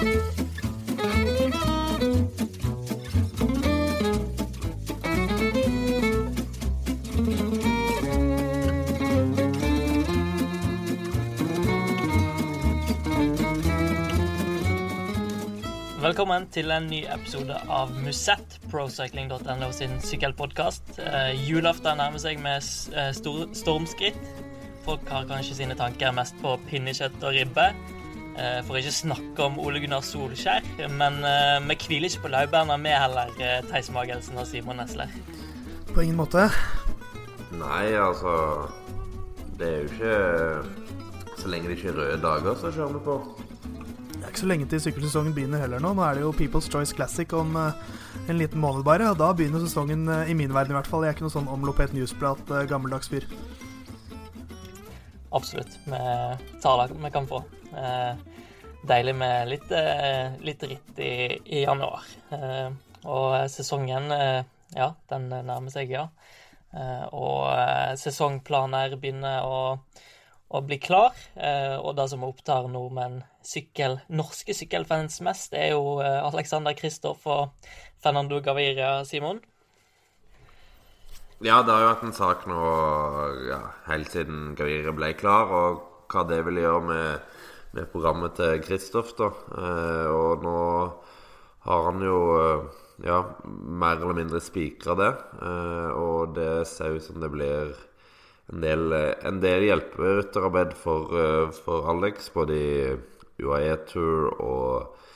Velkommen til en ny episode av Musett, procycling.no sin sykkelpodkast. Eh, julaften nærmer seg med eh, stor, stormskritt. Folk har kanskje sine tanker mest på pinnekjøtt og ribbe. Eh, for ikke snakke om Ole Gunnar Solskjær. Men eh, vi hviler ikke på laurbærene, vi heller, eh, Theis Magelsen og Simon Nesler. På ingen måte. Nei, altså Det er jo ikke Så lenge det ikke er røde dager, så kjører vi på. Det er ikke så lenge til sykkelsesongen begynner heller nå. Nå er det jo People's Choice Classic om en liten måned bare. Og da begynner sesongen, i min verden i hvert fall. Jeg er ikke noe sånn omlopet newsprat, gammeldags fyr. Absolutt. Vi tar det vi kan få. Eh, deilig med litt, eh, litt ritt i, i januar. Eh, og sesongen, eh, ja, den nærmer seg, ja. Og sesongplaner begynner å, å bli klar. Og det som opptar nordmenn, sykkel, norske sykkelfans mest, er jo Alexander Kristoff og Fernando Gaviria, Simon. Ja, det har jo vært en sak nå ja, helt siden Gaviria ble klar, og hva det vil gjøre med, med programmet til Kristoff. Eh, og nå har han jo eh, ja, mer eller mindre spikra det. Eh, og det ser ut som det blir en del, en del hjelperytterarbeid for, eh, for Alex, både i UAE Tour og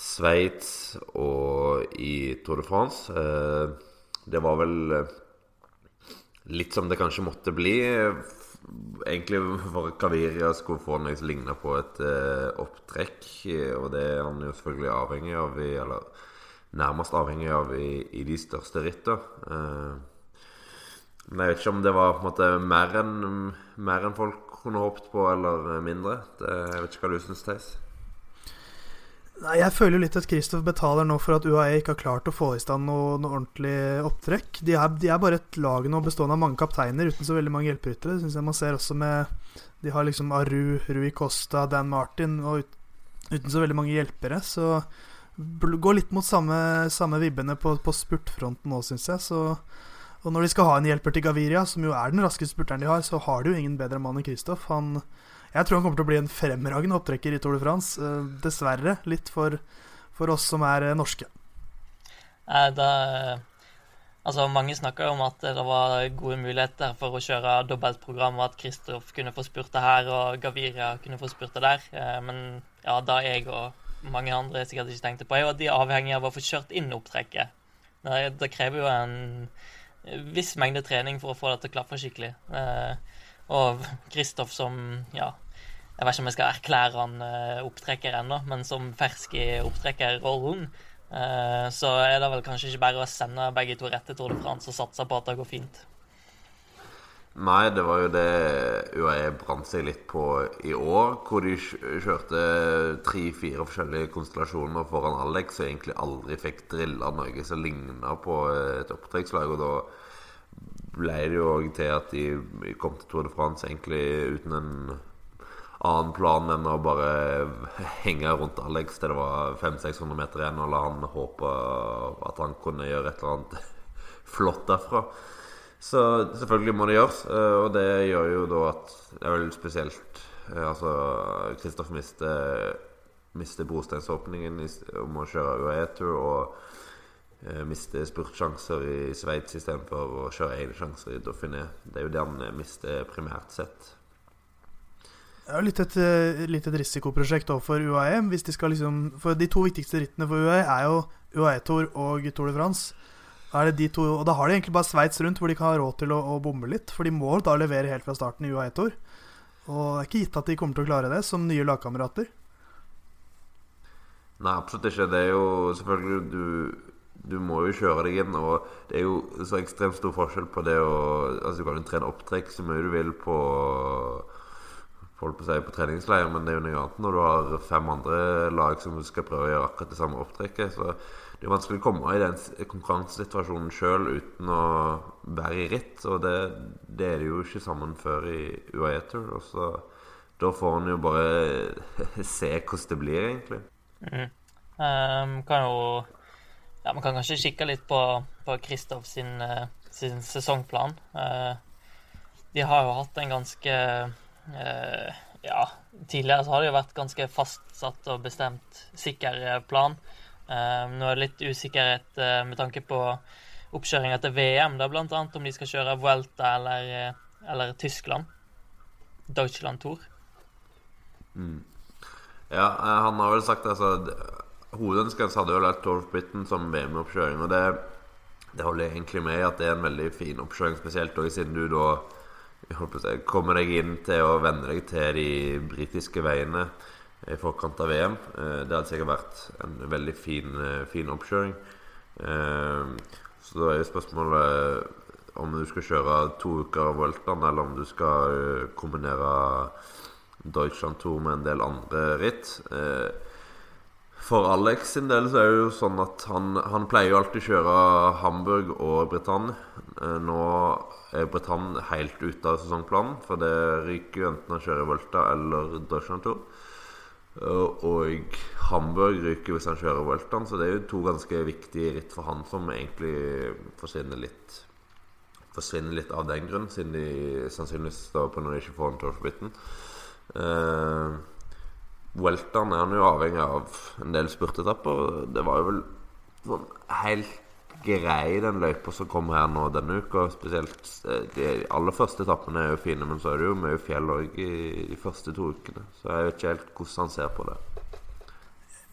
Sveits og i Tour de France. Det var vel litt som det kanskje måtte bli. Egentlig for Kaviria skulle få noe som ligna på et eh, opptrekk. Og det er han jo selvfølgelig avhengig av, i, eller nærmest avhengig av i, i de største rittene. Eh, men jeg vet ikke om det var på en måte mer enn enn folk kunne håpet på, eller mindre. Det, jeg vet ikke hva du syns, Theis? Nei, Jeg føler jo litt at Kristoff betaler nå for at UAE ikke har klart å få i stand noe, noe ordentlig opptrekk. De er, de er bare et lag nå bestående av mange kapteiner uten så veldig mange hjelperyttere. Det syns jeg man ser også med De har liksom Aru, Rui Costa, Dan Martin og ut, uten så veldig mange hjelpere. Så går litt mot samme, samme vibbene på, på spurtfronten nå, syns jeg. Så, og når de skal ha en hjelper til Gaviria, som jo er den raskeste spurteren de har, så har de jo ingen bedre mann enn Kristoff. Han jeg tror han kommer til å bli en fremragende opptrekker i Tour de France. eh, dessverre litt for, for oss som er eh, norske. Da, altså, mange snakker jo om at det var gode muligheter for å kjøre dobbeltprogram, og at Kristoff kunne få spurte her, og Gaviria kunne få spurte der. Eh, men ja, da jeg og mange andre sikkert ikke tenkte på, er jo at de er avhengig av å få kjørt inn opptrekket. Det, det krever jo en viss mengde trening for å få det til å klaffe skikkelig. Eh, og Kristoff som ja, jeg vet ikke om jeg skal erklære han eh, opptrekker ennå, men som fersk i opptrekkerrollen, eh, så er det vel kanskje ikke bare å sende begge to rett til Tour de France og satse på at det går fint. Nei, det var jo det UAE brant seg litt på i år, hvor de kjørte tre-fire forskjellige konstellasjoner foran Alex og egentlig aldri fikk drilla noe som ligna på et opptrekkslag. Og da ble det jo òg til at de kom til Tour de France egentlig uten en annen plan enn å bare henge rundt Alex til det var 500-600 meter igjen, og la han håpe at han kunne gjøre et eller annet flott derfra. Så selvfølgelig må det gjøres, eh, og det gjør jo da at Det er vel spesielt eh, Altså, Kristoff mister, mister brosteinsåpningen om å kjøre UAE-tur, og mister spurtsjanser i Sveits istedenfor å kjøre egne sjanser i Dauphiné. Det er jo det han eh, mister primært sett. Det er jo litt et, eh, litt et risikoprosjekt for UAE. Hvis de skal liksom, for de to viktigste rittene for UAE er jo UAE-tour og Tour de France. Da er det de to, og da har de egentlig bare Sveits rundt hvor de kan ha råd til å, å bomme litt. For de må da levere helt fra starten i UAE-tour. Og det er ikke gitt at de kommer til å klare det som nye lagkamerater. Nei, absolutt ikke. Det er jo selvfølgelig Du, du må jo kjøre deg inn, og det er jo så ekstremt stor forskjell på det å Altså, du kan jo trene opptrekk så mye du vil på Holdt på å si på treningsleir, men det er jo noe annet når du har fem andre lag som skal prøve å gjøre akkurat det samme opptrekket. Så det er vanskelig å komme i den konkurransesituasjonen sjøl uten å være i ritt. Og det, det er det jo ikke sammen før i UAE Tour. Og så da får en jo bare se hvordan det blir, egentlig. Mm. Um, kan jo ja, Man kan kanskje kikke litt på, på Kristoff sin, uh, sin sesongplan. Uh, de har jo hatt en ganske uh, Ja, tidligere så har det jo vært ganske fastsatt og bestemt sikker plan. nå er det litt usikkerhet med tanke på oppkjøringa til VM, da blant annet om de skal kjøre Vuelta eller, eller Tyskland. Deutschland Tour. Mm. Ja, han har vel sagt altså Hovedønsket hadde jo vært Torf Britten som VM-oppkjøring. Og det, det, holder jeg egentlig med i at det er en veldig fin oppkjøring, spesielt også siden du da si, kommer deg inn til å venne deg til de britiske veiene i forkant av VM. Eh, det hadde sikkert vært en veldig fin, eh, fin oppkjøring. Eh, så da er jo spørsmålet om du skal kjøre to uker av Voltan, eller om du skal kombinere Deutschland Tour med en del andre ritt. For Alex sin del så er det jo sånn at han, han pleier jo alltid å kjøre Hamburg og Bretagne. Eh, nå er Britannia helt ute av sesongplanen, for det ryker jo enten han kjører Volta eller Deutschland Tour. Og Hamburg ryker hvis han kjører Voltaen, så det er jo to ganske viktige ritt for han som egentlig forsvinner litt Forsvinner litt av den grunn, siden de sannsynligvis står på når de ikke får en Tour for Briten. Welteren er han jo avhengig av en del spurtetapper. Det var jo vel sånn helt grei, den løypa som kom her nå denne uka. Spesielt eh, De aller første etappene er jo fine, men så er det jo mye fjell òg i de første to ukene. Så jeg vet ikke helt hvordan han ser på det.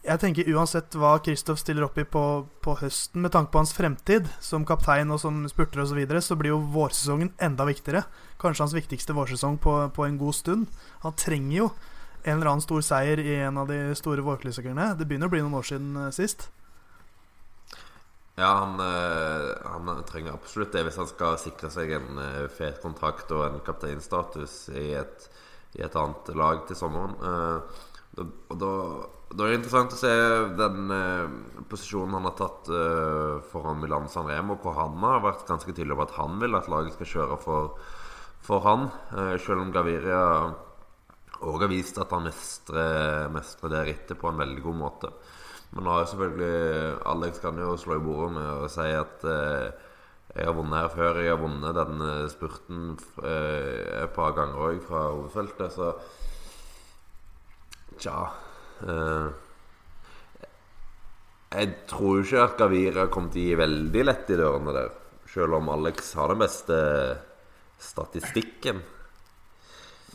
Jeg tenker Uansett hva Kristoff stiller opp i på, på, høsten, med tanke på hans fremtid som kaptein og som spurter osv., så, videre, så blir jo vårsesongen enda viktigere. Kanskje hans viktigste vårsesong på, på en god stund. Han trenger jo en eller annen stor seier i en av de store vårklassikerne. Det begynner å bli noen år siden uh, sist. Ja, han, uh, han, trenger absolutt det hvis han skal sikre seg en uh, fet kontrakt og en kapteinstatus i et, i et annet lag til sommeren. Og da, da, er det interessant å se den posisjonen han har tatt foran Milan San Remo, hvor han har vært ganske tydelig på at han vil at laget skal kjøre for, for han. selv om Gaviria og har vist at han mestrer, mestrer det rittet på en veldig god måte. Men nå har jo selvfølgelig Alex kan jo slå i bordet med å si at eh, jeg har vunnet her før. Jeg har vunnet den spurten eh, et par ganger òg fra hovedfeltet, så Tja eh, Jeg tror ikke at Gavira kommer til å gi veldig lett i dørene der. Selv om Alex har den beste statistikken.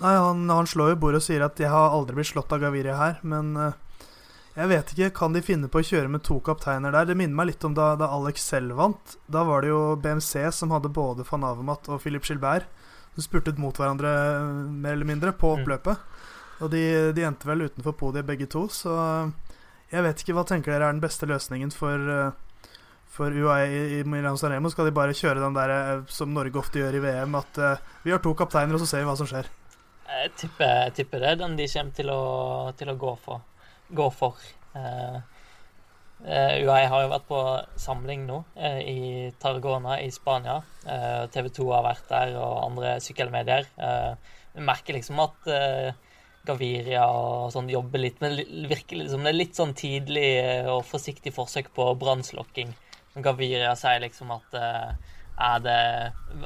Nei, han, han, slår jo bordet og sier at 'jeg har aldri blitt slått av Gaviria her', men uh, jeg vet ikke. Kan de finne på å kjøre med to kapteiner der? Det minner meg litt om da, da Alex selv vant. Da var det jo BMC som hadde både van Avermaet og Philip Gilbert. Som spurtet mot hverandre mer eller mindre på mm. oppløpet. Og de, de, endte vel utenfor podiet begge to, så jeg vet ikke. Hva tenker dere er den beste løsningen for, for UAE i Milano Sanremo? Skal de bare kjøre den der som Norge ofte gjør i VM, at vi har to kapteiner, og så ser vi hva som skjer? Jeg tipper, tipper, det er den de kommer til å, til å gå for. Gå for. Uh, uh, UAE har jo vært på samling nå uh, i Tarragona i Spania. Uh, TV 2 har vært der, og andre sykkelmedier. Vi merker liksom at Gaviria og sånn jobber litt med virker liksom, Det er litt sånn tidlig og forsiktig forsøk på brannslokking. Gaviria sier liksom at er det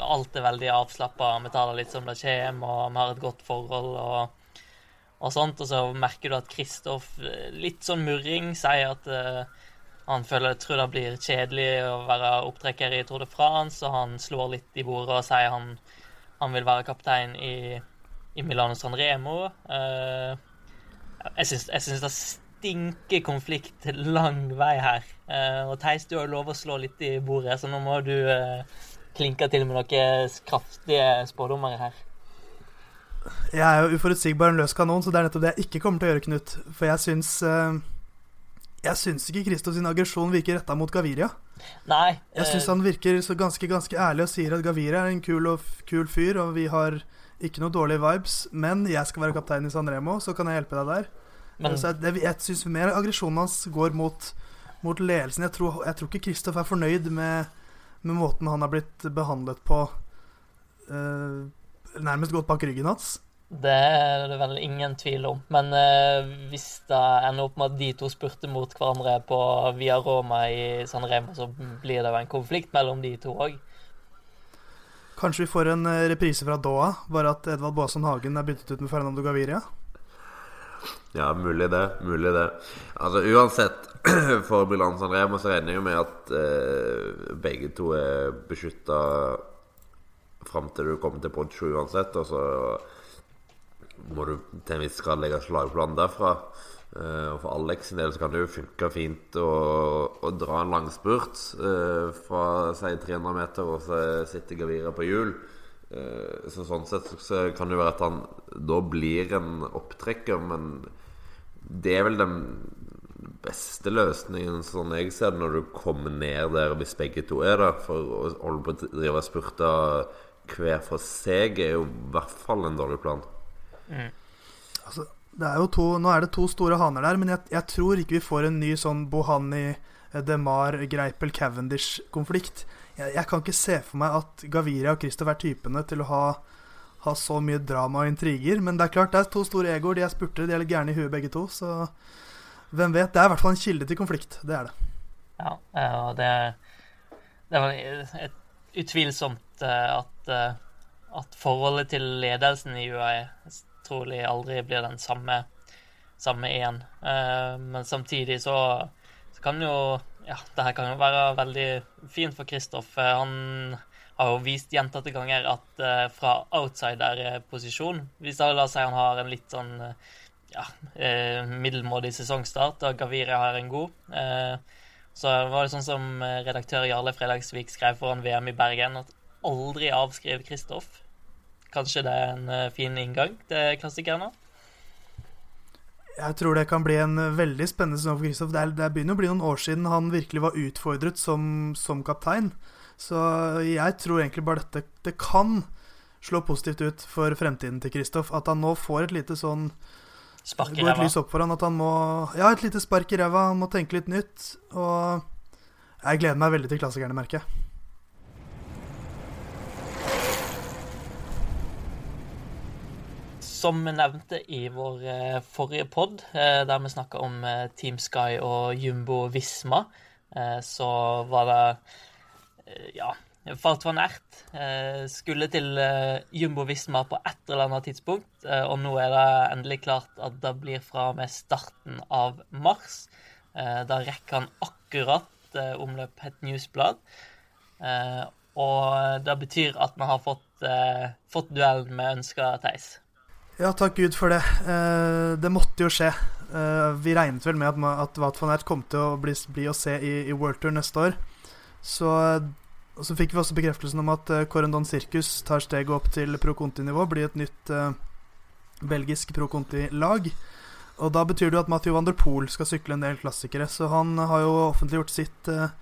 Alt er veldig avslappa, vi tar det litt som det kommer, og vi har et godt forhold og, og sånt. Og så merker du at Kristoff, litt sånn murring, sier at uh, han føler, tror det blir kjedelig å være opptrekker i Tour de France, og han slår litt i bordet og sier han, han vil være kaptein i, i Milano San Remo. Uh, jeg syns det stinker konflikt lang vei her. Uh, og Theis, du har jo lov å slå litt i bordet, så nå må du uh, klinke til med noen kraftige spådommer her. Jeg er jo uforutsigbar en løs kanon, så det er nettopp det jeg ikke kommer til å gjøre, Knut. For jeg syns uh, Jeg syns ikke Christos sin aggresjon virker retta mot Gaviria. Nei Jeg syns han virker så ganske, ganske ærlig og sier at Gaviria er en kul, og kul fyr, og vi har ikke noe dårlige vibes, men jeg skal være kaptein i San Remo, så kan jeg hjelpe deg der. Men, jeg, jeg, jeg syns mer aggresjonen hans går mot, mot ledelsen. Jeg tror, jeg tror, ikke Kristoff er fornøyd med, med, måten han har blitt behandlet på. Uh, nærmest gått bak ryggen hans. Det er det vel ingen tvil om. Men eh, hvis det ender opp med at de to spurte mot hverandre på Via Roma i San Remo, så blir det jo en konflikt mellom de to òg. Kanskje vi får en eh, reprise fra Doha, bare at Edvald Boasson Hagen er byttet ut med Fernando Gaviria? Ja, mulig det. Mulig det. Altså Uansett, for Milan San Remo så regner jeg jo med at eh, begge to er beskytta fram til du kommer til Poggio uansett. Og så må du til en viss grad legge slagplan derfra. Eh, og For Alex sin del så kan det jo funke fint å, å dra en langspurt eh, fra si 300 meter, og så sitter Gavira på hjul. Uh, så Sånn sett så kan det jo være at han da blir en opptrekker, men det er vel den beste løsningen, sånn jeg ser det, når du kommer ned der hvis begge to er der. For å holde på å drive spurta spurte hver for seg er jo i hvert fall en dårlig plan. Mm. Altså, det er jo to, nå er det to store haner der, men jeg, jeg tror ikke vi får en ny sånn Bohani, eh, Demar, Greipel, Cavendish-konflikt. Jeg, jeg, kan ikke se for meg at Gaviria og Kristoff er typene til å ha, ha, så mye drama og intriger. Men det er klart, det er to store egoer. De er spurtere, de er litt gærne i huet begge to. Så hvem vet? Det er i hvert fall en kilde til konflikt. Det er det. Ja, og det, det er utvilsomt eh, at, eh, at forholdet til ledelsen i UAE trolig aldri blir den samme, samme igjen. Uh, men samtidig så, så, kan jo Ja, det her kan jo være veldig fint for Kristoff. Han har jo vist gjentatte ganger at uh, fra outsider-posisjon Hvis la oss han har en litt sånn ja, uh, middelmådig sesongstart, og Gaviria har en god så var det sånn som redaktør Jarle Fredagsvik skrev foran VM i Bergen, at aldri avskriv Kristoff. Kanskje det er en eh, fin inngang til klassikerne? Jeg tror det kan bli en veldig spennende sesong for Kristoff. Det, det, begynner å bli noen år siden han virkelig var utfordret som, som kaptein. Så jeg tror egentlig bare dette Det kan slå positivt ut for fremtiden til Kristoff. At han nå får et lite sånn Spark i ræva. Går et lys opp for han at han må Ja, et lite spark i ræva. Han må tenke litt nytt. Og jeg gleder meg veldig til klassikerne, merker jeg. Som vi nevnte i vår eh, forrige pod, eh, der vi snakka om eh, Team Sky og Jumbo Visma, så var det Ja, Fart var Ert skulle til Jumbo Visma på et eller annet tidspunkt, og nå er det endelig klart at det blir fra og med starten av mars. Da rekker han akkurat omløp het Newsblad. Og det betyr at vi har fått, fått duellen vi ønska, Theis. Ja, takk Gud for det. Eh, det måtte jo skje. Eh, vi regnet vel med at, at van Ert kom til å bli, bli å se i, i World Tour neste år. Så, så fikk vi også bekreftelsen om at eh, Corendon Circus tar steget opp til pro conti-nivå. Blir et nytt eh, belgisk pro conti-lag. Og da betyr det jo at Mathieu van der Poel skal sykle en del klassikere. Så han har jo offentliggjort sitt eh,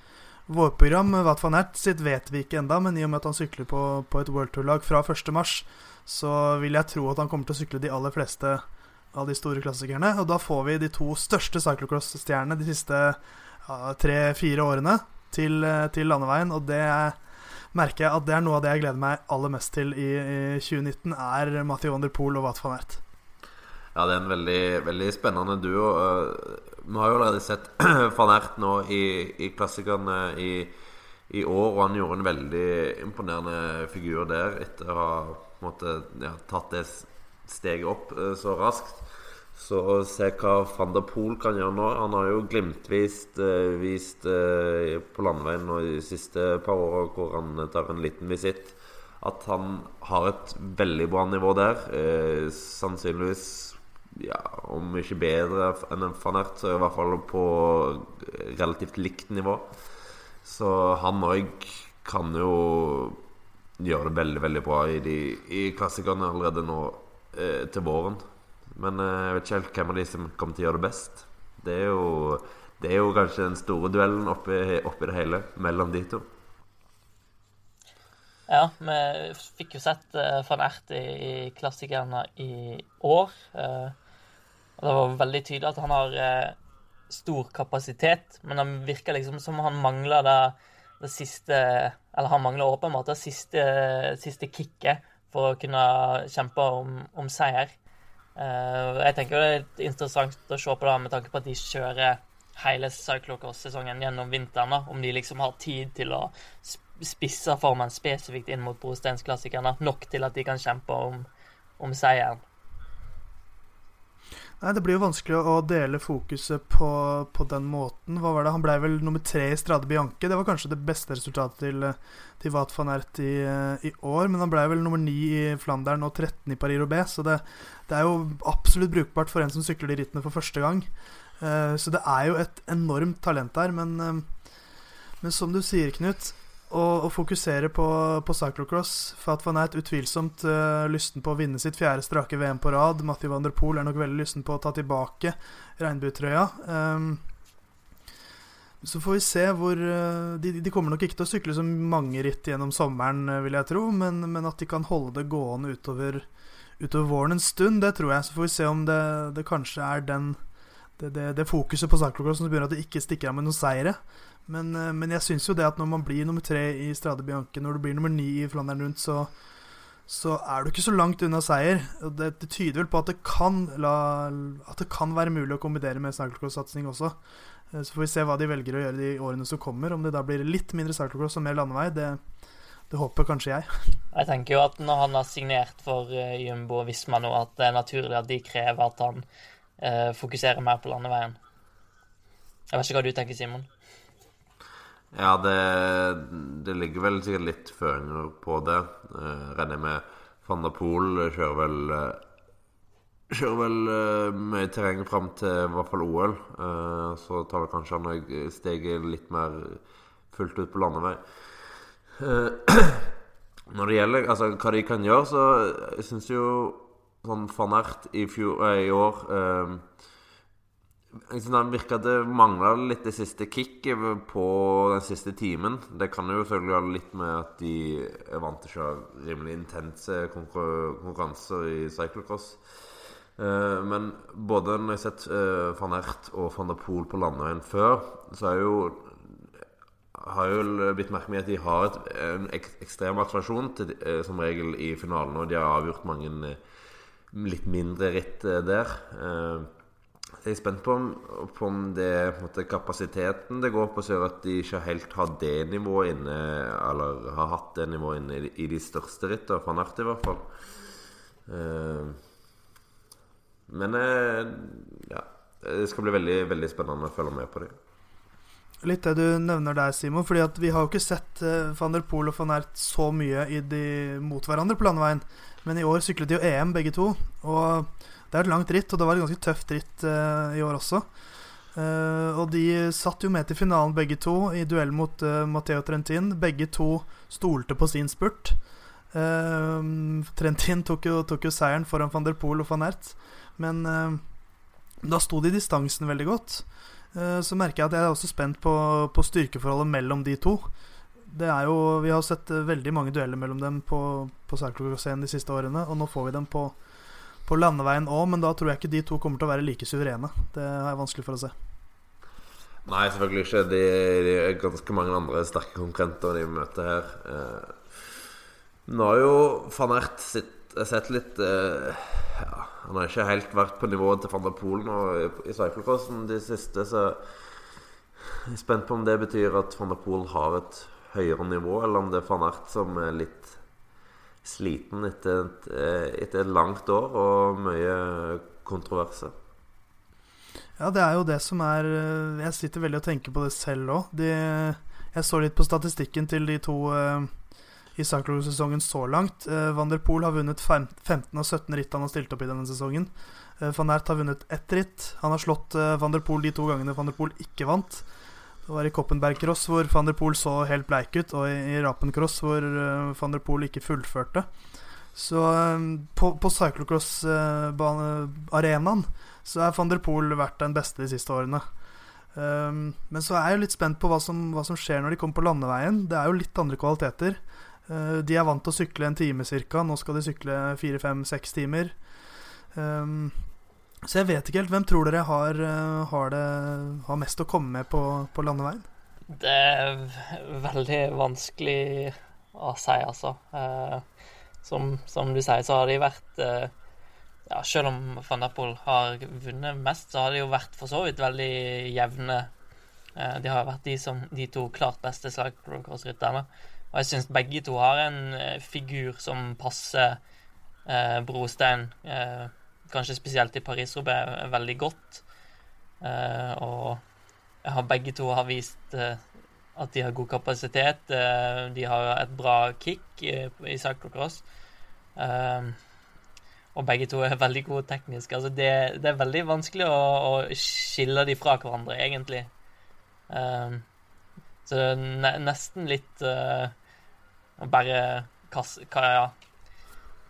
vårprogram. Wout van Ert sitt vet vi ikke enda, men i og med at han sykler på, på et World Tour-lag fra 1.3, så vil jeg tro at han kommer til å sykle de aller fleste av de store klassikerne. Og da får vi de to største cyclocross-stjernene de siste ja, tre-fire årene til, eh, til, landeveien. Og det merker jeg at det er noe av det jeg gleder meg aller mest til i, i 2019, er Mathieu van og Wat van Ert. Ja, det er en veldig, veldig spennende duo. Eh, vi har jo allerede sett van Ert nå i, i klassikerne i, i år, og han gjorde en veldig imponerende figur der etter å ha måte, ja, tatt det steget opp eh, så raskt. Så se hva van der Poel kan gjøre nå. Han har jo glimtvis eh, vist eh, på landeveien de siste par åra, hvor han tar en liten visitt, at han har et veldig bra nivå der. Sannsynligvis ja, om ikke bedre enn en van Ert, så i hvert fall på relativt likt nivå. Så han òg kan jo gjør det veldig veldig bra i, de, i klassikerne allerede nå eh, til våren. Men eh, jeg vet ikke helt hvem av de som kommer til å gjøre det best. Det er jo, det er jo kanskje den store duellen oppi, oppi det hele mellom de to. Ja, vi fikk jo sett uh, van Ert i, i klassikerne i år. Uh, og det var veldig tydelig at han har uh, stor kapasitet, men han virker liksom som han mangler det det siste Eller han mangler åpenbart det siste, siste kicket for å kunne kjempe om, om seier. Uh, jeg tenker det er litt interessant å se på det med tanke på at de kjører hele cyclocross-sesongen gjennom vinteren. Da. Om de liksom har tid til å spisse formen spesifikt inn mot brosteinsklassikerne. Nok til at de kan kjempe om, om seieren. Nei, Det blir jo vanskelig å dele fokuset på, på den måten. Hva var det? Han ble vel nummer tre i Strade Bianche. Det var kanskje det beste resultatet til, til Wat van Ert i, i, år. Men han ble vel nummer ni i Flandern og 13 i Paris-Roubais. Så det, det, er jo absolutt brukbart for en som sykler de rittene for første gang. Uh, så det er jo et enormt talent der. Men, uh, men som du sier, Knut å, fokusere på, på cyclocross. Fat van Eit utvilsomt uh, lysten på å vinne sitt fjerde strake VM på rad. Mathieu van der Poel er nok veldig lysten på å ta tilbake regnbuetrøya. Um, så får vi se hvor uh, de, de, kommer nok ikke til å sykle så mange ritt gjennom sommeren, uh, vil jeg tro, men, men, at de kan holde det gående utover, utover, våren en stund, det tror jeg. Så får vi se om det, det kanskje er den det, det, det, fokuset på cyclocross som begynner at det ikke stikker av med noen seire. Men, eh, men jeg syns jo det at når man blir nummer tre i Strade Bianche, når du blir nummer ni i Flandern rundt, så, så er du ikke så langt unna seier. Det, det tyder vel på at det, kan la, at det kan være mulig å kombinere med cyclocross-satsing også. Eh, så får vi se hva de velger å gjøre de årene som kommer. Om det da blir litt mindre cyclocross og mer landevei, det, det håper kanskje jeg. Jeg tenker jo at når han har signert for uh, Jumbo og Visma nå, at det er naturlig at de krever at han uh, fokusere mer på landeveien. Jeg vet ikke hva du tenker, Simon? Ja, det, det, ligger vel sikkert litt føringer på det. Eh, regner med Van der Poel kjører vel uh, Kjører vel uh, mye terreng fram til i hvert fall OL. Uh, så tar vel kanskje han steget litt mer fullt ut på landevei. når det gjelder altså, hva de kan gjøre, så jeg syns jo sånn van Ert i, fjor, i år det virka det mangla litt det siste kicket på den siste timen. Det kan jo selvfølgelig ha litt med at de er vant til å kjøre rimelig intense konkurranser i cyclocross. Eh, men både når jeg har sett eh, van Ert og van der Poel på landeveien før, så er jo har jo blitt merke med at de har et, en ek, ekstrem attraksjon til, eh, som regel i finalen. Og de har avgjort mange litt mindre ritt der. Jeg er spent på om, på om det er kapasiteten det går på, så at de ikke helt har det nivået inne, eller har hatt det nivået inne i, de største rittene, fra Nart i hvert fall. Uh, men ja, det skal bli veldig, veldig spennende å følge med på det. Litt det du nevner der, Simon. fordi vi har jo ikke sett van der Poel og van Ert så mye de, mot hverandre på landeveien. Men i år syklet de jo EM, begge to. Og det er et langt ritt, og det var et ganske tøft ritt uh, i år også. Uh, og de satt jo med til finalen begge to, i duell mot uh, Matteo Trentin. Begge to stolte på sin spurt. Trentin tok jo, tok jo, seieren foran van der Poel og van Ert. Men da sto de distansen veldig godt. så merker jeg at jeg er også spent på, på styrkeforholdet mellom de to. Det er jo, Vi har sett veldig mange dueller mellom dem på, på de siste årene, og nå får vi dem på, på landeveien òg, men da tror jeg ikke de to kommer til å være like suverene. Det har jeg vanskelig for å se. Nei, selvfølgelig ikke. De, de er ganske mange andre sterke konkurrenter de møter her. Eh, nå har jo van Ert sett litt eh, ja, Han har ikke helt vært på nivået til van der Polen og i cyclecrossen de siste, så jeg er spent på om det betyr at van der Poel har et høyere nivå, eller om det er van Ert som er litt sliten etter et, eh, etter et langt år og mye kontroverser. Ja, det er jo det som er eh, Jeg sitter veldig og tenker på det selv òg. Jeg så litt på statistikken til de to uh, i cyclosesongen så langt. Uh, Van der Poel har vunnet 15 av 17 ritt han har stilt opp i denne sesongen. Uh, Van Ert har vunnet ett ritt. Han har slått uh, Van der Poel de to gangene Van der Poel ikke vant. Det var i Koppenberg-cross hvor van der Poel så helt bleik ut, og i, i Rapen-cross hvor uh, van der Poel ikke fullførte. Så um, på, på cyclocross-arenaen så er van der Poel vært den beste de siste årene. Um, men så er jeg litt spent på hva som, hva som, skjer når de kommer på landeveien. Det er jo litt andre kvaliteter. Uh, de er vant til å sykle en time ca. Nå skal de sykle fire, fem, seks timer. Um, så jeg vet ikke helt. Hvem tror dere har, eh, har, det, har mest å komme med på, på, landeveien? Det er veldig vanskelig å si, altså. Eh, som, som, du sier, så har de vært eh, ja, Selv om van der Poel har vunnet mest, så har de jo vært for så vidt veldig jevne. De har vært de, som, de to klart beste slagcross-rytterne. Og jeg syns begge to har en figur som passer Brostein, eh, kanskje spesielt i Paris-Roubais, veldig godt. Eh, og begge to har vist eh, at de har god kapasitet. Eh, de har et bra kick i cyclocross. Og begge to er veldig gode teknisk. Altså det, det, er veldig vanskelig å, å, skille de fra hverandre, egentlig. Så det er nesten litt å bare kaste, ja,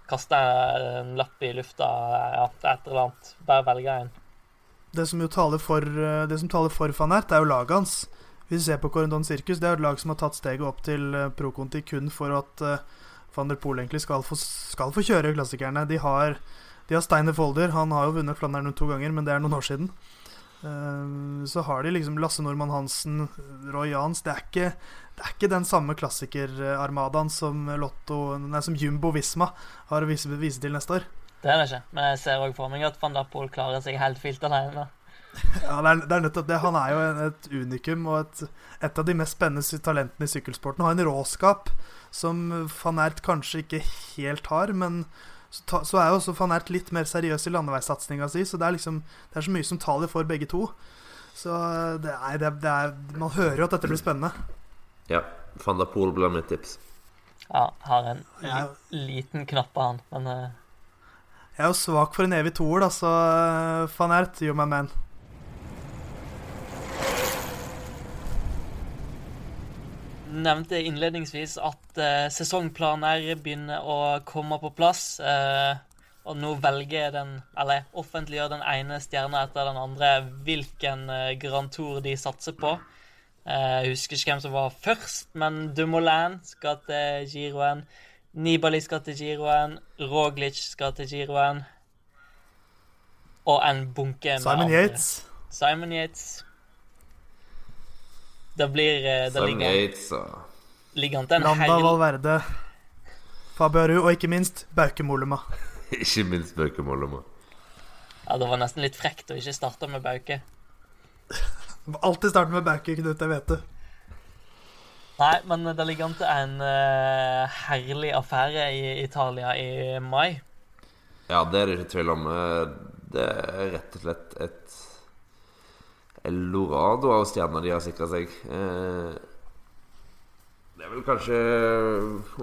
kaste en lapp i lufta ja, et eller annet. Bare velge en det som jo taler for, eh, det som taler for Fanert, er jo laget hans. Hvis vi ser på Corendon Sirkus, det er et lag som har tatt steget opp til eh, Pro Conti kun for at uh, van der Poel egentlig skal få, skal få kjøre klassikerne. De har, de har Steiner Folder. Han har jo vunnet Flandern to ganger, men det er noen år siden. Uh, så har de liksom Lasse Normann Hansen, Roy Jans Det er ikke, det er ikke den samme klassikerarmadaen som Lotto Nei, som Jumbo Visma har å vise, vise til neste år. Det er det ikke. Men jeg ser òg for meg at van Dappol klarer seg helt fint alene. ja, det er, det er nettopp det. Han er jo et unikum og et, et av de mest spennende talentene i sykkelsporten. Han har en råskap som van Ert kanskje ikke helt har, men så, så er jo også van Ert litt mer seriøs i landeveissatsinga si, så det er liksom Det er så mye som taler for begge to. Så det er, det, det er Man hører jo at dette blir spennende. Ja. Van der Pool blir mitt tips. Ja, har en li, liten knapp på han, men uh jeg er jo svak for en evig toer, da, så van Ert, you my man. Nevnte innledningsvis at uh, sesongplaner begynner å komme på plass. Uh, og nå velger den, eller offentliggjør den ene stjerna etter den andre hvilken uh, Grand Tour de satser på. Jeg husker ikke hvem som var først, men Dumoulin skal til Giroen. Nibali skal til Giroen. Roglic skal til Giroen. Og en bunke med Simon andre. Yates. Simon Yates. Det blir eh, det Simon ligger, og Ligger an til en Landa hel... Valverde. Fabiaru og ikke minst Bauke Mollema. ikke minst Bauke Mollema. Ja, det var nesten litt frekt å ikke starte med Bauke. Alltid starte med Bauke, Knut. Jeg vet det. Nei, men det ligger an til en uh, herlig affære i Italia i mai. Ja, det er det ikke tvil om. Eh, det er rett og slett et eldorado av stjerner de har sikra seg. Eh, det er vel kanskje,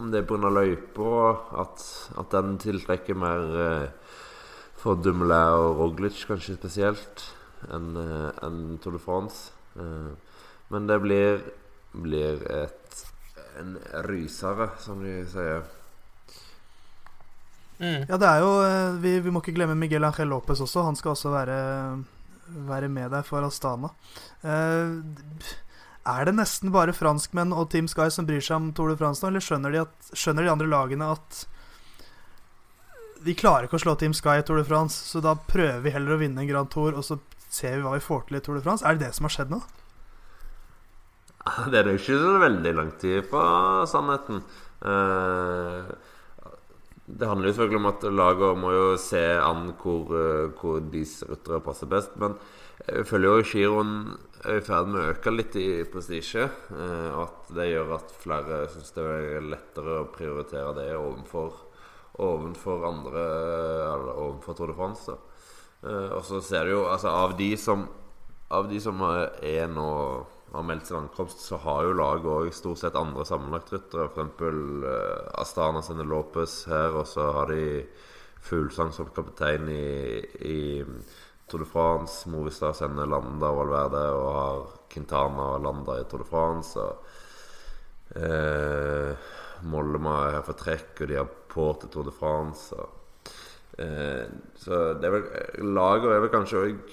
om det er pga. løypa, at, at den tiltrekker mer for Dumoulin og Roglic, kanskje spesielt, enn en Tour de France. Men det blir blir et en rysere, som de sier. Mm. Ja, det er jo eh, vi, vi, må ikke glemme Miguel Ángel Lopez også. Han skal også være, være med deg for Astana. Eh, er det nesten bare franskmenn og Team Sky som bryr seg om Tour de France nå, eller skjønner de, at, skjønner de andre lagene at de klarer ikke å slå Team Sky i Tour de France, så da prøver vi heller å vinne en Grand Tour, og så ser vi hva vi får til i Tour de France? Er det det som har skjedd nå? Det er jo ikke så veldig lang tid fra sannheten. Eh, det handler jo selvfølgelig om at laget må jo se an hvor, eh, hvor deres ryttere passer best. Men jeg føler jo giroen er i ferd med å øke litt i prestisje. Og at det gjør at flere syns det er lettere å prioritere det overfor, overfor andre Eller overfor Tour de France. Og så ser du jo altså av de som Av de som er nå har meldt sin ankomst, så har jo laget òg stort sett andre sammenlagtryttere. F.eks. Uh, Astana sender Lopez her, og så har de Fuglesang som kaptein i, i Tour de France. Movistar sender Landa og Valverde, og har Quintana og Landa i Tour de France. Og, uh, Mollema er her for trekk, og de har på til Tour de France. Og, uh, så det er vel Laget er vel kanskje òg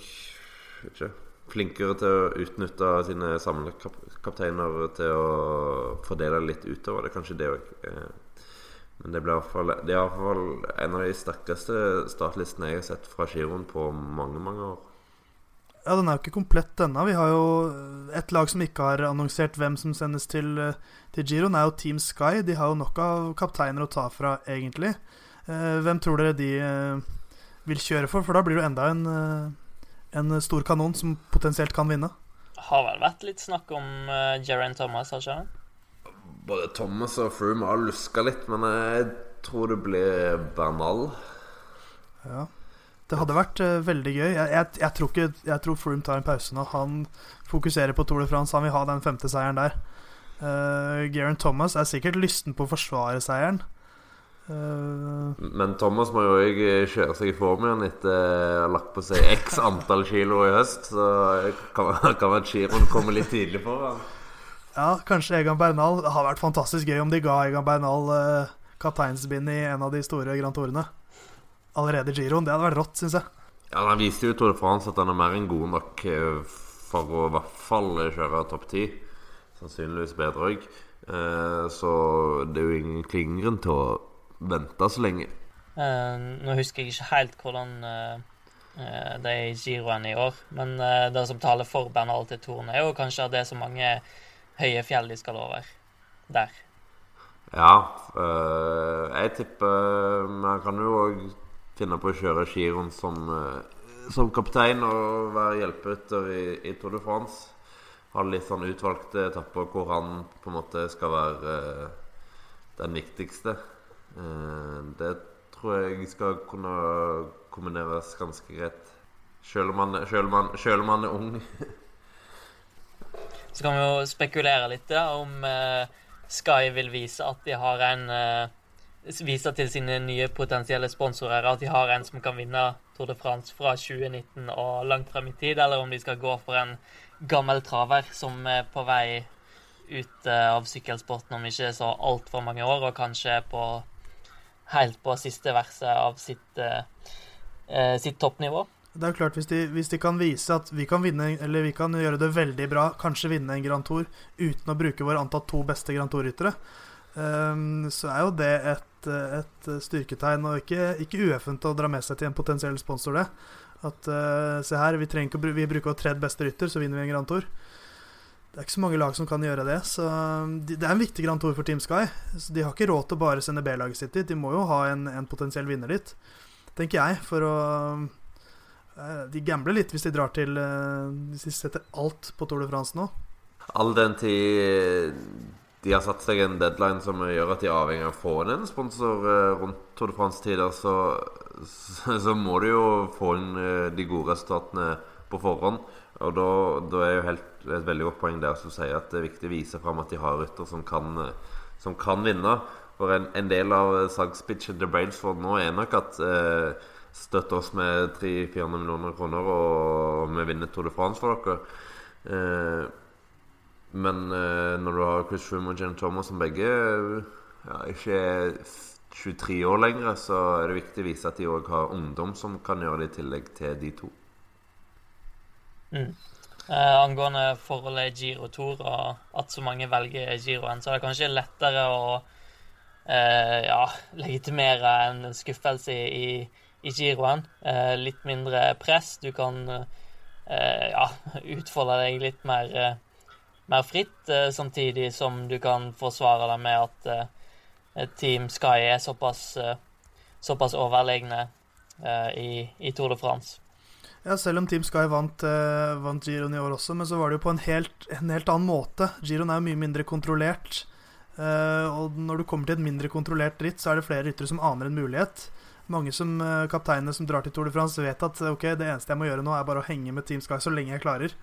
flinkere til å utnytte sine samlekapteiner til å fordele litt utover. Det er kanskje det òg. Eh, men det, ble i hvert fall, det er iallfall en av de sterkeste startlistene jeg har sett fra giroen på mange, mange år. Ja, den er jo ikke komplett ennå. Vi har jo et lag som ikke har annonsert hvem som sendes til, til Giroen, er jo Team Sky. De har jo nok av kapteiner å ta fra, egentlig. Hvem tror dere de vil kjøre for? For da blir det jo enda en, en stor kanon som potensielt kan vinne. Har vel vært litt snakk om uh, Jerain Thomas, har ikke det? Både Thomas og Froome har luska litt, men jeg tror det blir Bernal. Ja. Det hadde vært uh, veldig gøy. Jeg, jeg, jeg, tror ikke, jeg tror Froome tar en pause nå. Han fokuserer på Tour de France. Han vil ha den femte seieren der. Uh, Geraint Thomas er sikkert lysten på å forsvare seieren. Uh, Men Thomas må jo òg kjøre seg i form igjen etter å ha lagt på seg x antall kilo i høst. Så kan, kan være Giron komme litt tidlig på. Ja. ja, kanskje Egan Bernal. Det har vært fantastisk gøy om de ga Egan Bernal uh, kapteinsbind i en av de store Grand Tourene allerede giroen. Det hadde vært rått, syns jeg. Ja, Han viste jo Tour de France at han er mer enn god nok eh, for å i hvert fall kjøre topp ti. Sannsynligvis bedre òg. Eh, så det er jo ingen klingren til å vente så lenge. Uh, nå husker jeg ikke helt hvordan det er i giroen i år, men det som taler for Bernal til Torn, er jo kanskje at det er så mange høye fjell de skal over der. Ja, jeg tipper Man kan jo òg finne på å kjøre giroen som, som kaptein og være hjelperytter i, i, Tour de France. Ha litt sånn utvalgte etapper hvor han på en måte skal være uh, den viktigste. Uh, det tror jeg skal kunne kombineres ganske greit. Selv om selv om han er ung. Så kan vi jo spekulere litt da, om uh, Sky vil vise at de har en Vise til sine nye potensielle sponsorer at de har en som kan vinne Tour de France fra 2019 og langt frem i tid, eller om de skal gå for en gammel traver som er på vei ut eh, av sykkelsporten om ikke så altfor mange år, og kanskje på helt på siste verset av sitt, eh, eh, sitt toppnivå. Det er jo klart, hvis de, hvis de, kan vise at vi kan vinne, eller vi kan gjøre det veldig bra, kanskje vinne en Grand Tour uten å bruke våre antatt to beste Grand Tour-ryttere, um, så er jo det et et, styrketegn, og ikke, ikke ueffent å dra med seg til en potensiell sponsor det. At uh, se her, vi, trenger ikke, å bruker vår tredje beste rytter, så vinner vi en Grand Tour. Det er ikke så mange lag som kan gjøre det. Så de, Det er en viktig Grand Tour for Team Sky. Så De har ikke råd til å bare sende B-laget sitt dit. De må jo ha en, en potensiell vinner dit, tenker jeg. For å uh, De gambler litt hvis de drar til uh, Hvis de setter alt på Tour de France nå. All den tid de har satt seg en deadline som gjør at de er avhengig av å få inn en sponsor eh, rundt Tour de France-tider, så, så, så, må du jo få inn eh, de gode resultatene på forhånd. Og da, da er jo helt, et veldig godt poeng der som sier at det er viktig å vise fram at de har rytter som kan, som kan vinne. For en, en del av salgspitchen til Brainsford nå er nok at eh, støtt oss med 300-400 millioner kroner, og vi vinner Tour de France for dere. Eh, men eh, når du har Chris Froome og Jen Thomas som begge ja, ikke er 23 år lenger, så er det viktig å vise at de òg har ungdom som kan gjøre det i tillegg til de to. Mm. Eh, angående forholdet Giro-Tour og at så mange velger Giroen, så er det kanskje lettere å eh, ja, legitimere en skuffelse i, i Giroen. Eh, litt mindre press. Du kan eh, ja, utfolde deg litt mer eh, mer fritt, eh, samtidig som du kan forsvare deg med at Team Sky er såpass, såpass overlegne i, i, Tour de France. Ja, selv om Team Sky vant, vant Giron i år også, men så var det jo på en helt, en helt annen måte. Giron er jo mye mindre kontrollert. og når du kommer til et mindre kontrollert ritt, så er det flere ryttere som aner en mulighet. Mange som kapteinene som drar til Tour de France, vet at ok, det eneste jeg må gjøre nå, er bare å henge med Team Sky så lenge jeg klarer.